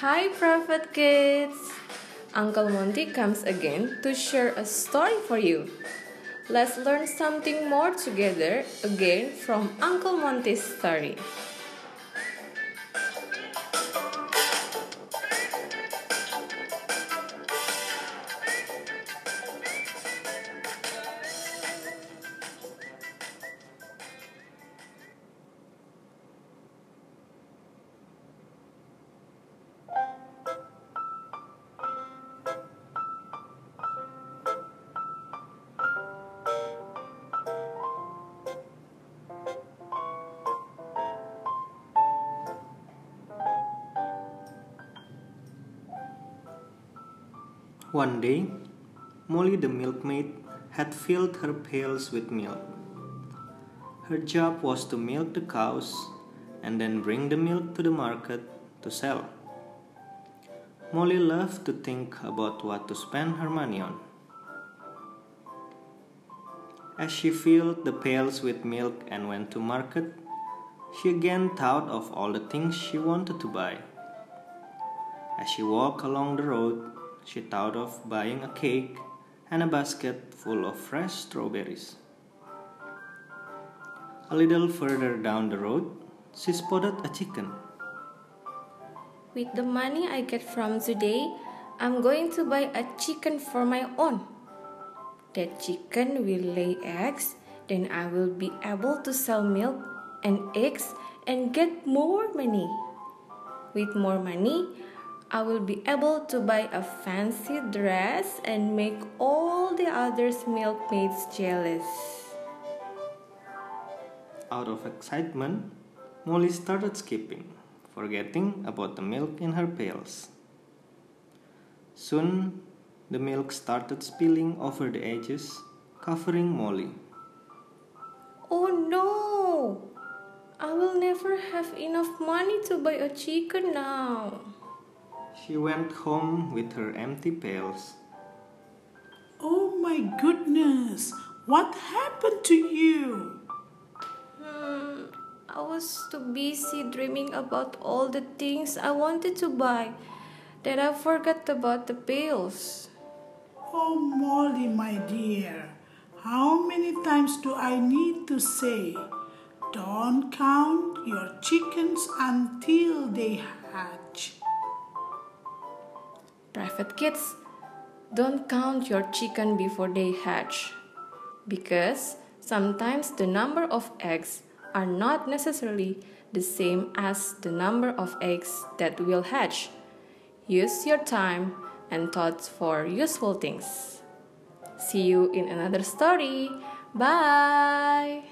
Hi, Prophet Kids! Uncle Monty comes again to share a story for you. Let's learn something more together again from Uncle Monty's story. One day, Molly the milkmaid had filled her pails with milk. Her job was to milk the cows and then bring the milk to the market to sell. Molly loved to think about what to spend her money on. As she filled the pails with milk and went to market, she again thought of all the things she wanted to buy. As she walked along the road, she thought of buying a cake and a basket full of fresh strawberries. A little further down the road, she spotted a chicken. With the money I get from today, I'm going to buy a chicken for my own. That chicken will lay eggs, then I will be able to sell milk and eggs and get more money. With more money, I will be able to buy a fancy dress and make all the other milkmaids jealous. Out of excitement, Molly started skipping, forgetting about the milk in her pails. Soon, the milk started spilling over the edges, covering Molly. Oh no! I will never have enough money to buy a chicken now. She went home with her empty pails. Oh my goodness, what happened to you? Hmm, I was too busy dreaming about all the things I wanted to buy that I forgot about the pails. Oh, Molly, my dear, how many times do I need to say, don't count your chickens until they hatch? Prophet Kids, don't count your chicken before they hatch because sometimes the number of eggs are not necessarily the same as the number of eggs that will hatch. Use your time and thoughts for useful things. See you in another story. Bye.